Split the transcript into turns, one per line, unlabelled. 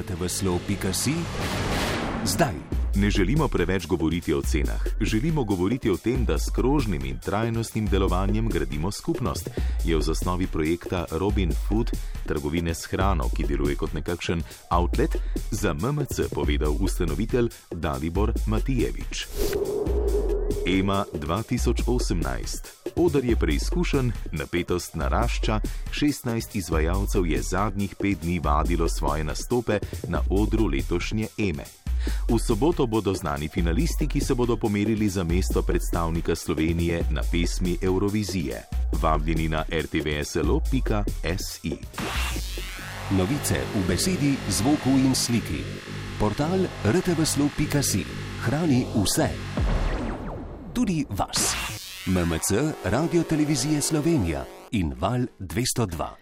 rtvslo.si zdaj.
Ne želimo preveč govoriti o cenah, želimo govoriti o tem, da s krožnim in trajnostnim delovanjem gradimo skupnost, je v zasnovi projekta Robin Food, trgovine s hrano, ki deluje kot nekakšen outlet, za MMC povedal ustanovitelj Dalibor Matijevič. EMA 2018. Odar je preizkušen, napetost narašča, 16 izvajalcev je zadnjih pet dni vadilo svoje nastope na odru letošnje EME. V soboto bodo znani finalisti, ki se bodo pomerili za mesto predstavnika Slovenije na pesmi Eurovizije. Vabljeni na rtvslo.si.
Novice v besedi, zvoku in sliki. Portal rtvslo.si hrani vse. Tudi vas. MMC, Radio Televizije Slovenija in Val 202.